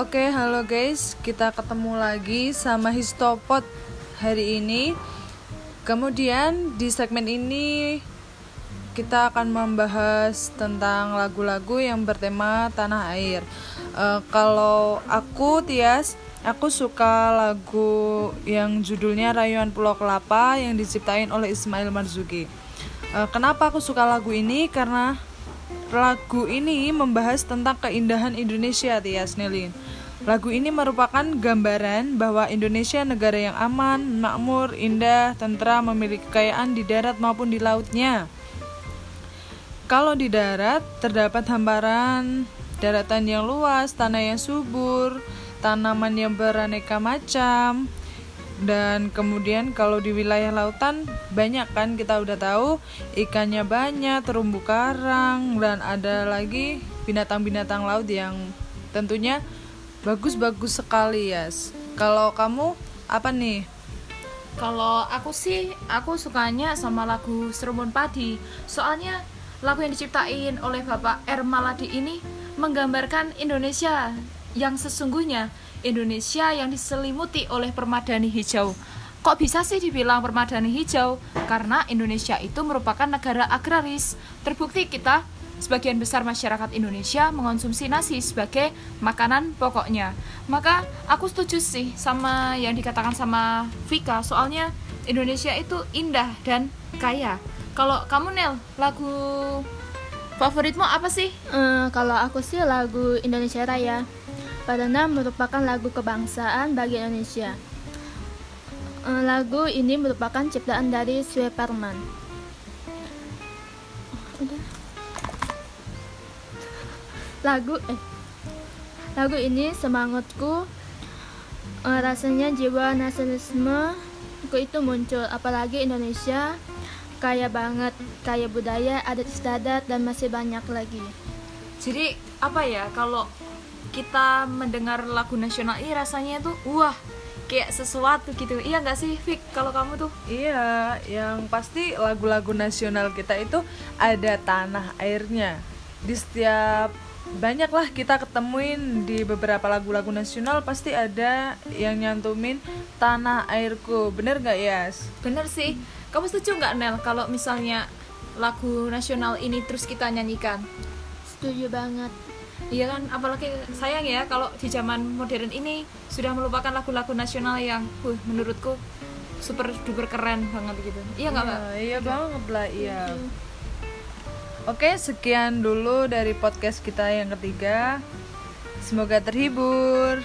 Oke, halo guys. Kita ketemu lagi sama Histopod hari ini. Kemudian di segmen ini kita akan membahas tentang lagu-lagu yang bertema tanah air. Uh, kalau aku Tias, aku suka lagu yang judulnya Rayuan Pulau Kelapa yang diciptain oleh Ismail Marzuki. Uh, kenapa aku suka lagu ini? Karena lagu ini membahas tentang keindahan Indonesia, Tias Nelin. Lagu ini merupakan gambaran bahwa Indonesia negara yang aman, makmur, indah, tentera, memiliki kekayaan di darat maupun di lautnya. Kalau di darat, terdapat hamparan daratan yang luas, tanah yang subur, tanaman yang beraneka macam, dan kemudian kalau di wilayah lautan banyak kan kita udah tahu ikannya banyak, terumbu karang, dan ada lagi binatang-binatang laut yang tentunya bagus-bagus sekali ya. Yes. Kalau kamu apa nih? Kalau aku sih, aku sukanya sama lagu Serumun Padi. Soalnya lagu yang diciptain oleh Bapak R. Maladi ini menggambarkan Indonesia yang sesungguhnya Indonesia yang diselimuti oleh permadani hijau. Kok bisa sih dibilang permadani hijau? Karena Indonesia itu merupakan negara agraris. Terbukti kita sebagian besar masyarakat Indonesia mengonsumsi nasi sebagai makanan pokoknya. Maka aku setuju sih sama yang dikatakan sama Vika, soalnya Indonesia itu indah dan kaya. Kalau kamu Nel, lagu favoritmu apa sih? Uh, kalau aku sih lagu Indonesia Raya. Padahal merupakan lagu kebangsaan bagi Indonesia. Uh, lagu ini merupakan ciptaan dari Sue Parman. Lagu eh lagu ini semangatku uh, rasanya jiwa nasionalisme itu muncul apalagi Indonesia kaya banget, kaya budaya, adat istiadat dan masih banyak lagi. Jadi apa ya kalau kita mendengar lagu nasional ini rasanya tuh wah kayak sesuatu gitu iya nggak sih Fik kalau kamu tuh iya yang pasti lagu-lagu nasional kita itu ada tanah airnya di setiap banyaklah kita ketemuin di beberapa lagu-lagu nasional pasti ada yang nyantumin tanah airku bener nggak Yas? bener sih kamu setuju nggak Nel kalau misalnya lagu nasional ini terus kita nyanyikan? Setuju banget. Iya kan, apalagi sayang ya kalau di zaman modern ini sudah melupakan lagu-lagu nasional yang, uh, menurutku super duper keren banget gitu. Iya nggak mbak? Iya, iya banget lah, iya. Oke, sekian dulu dari podcast kita yang ketiga. Semoga terhibur.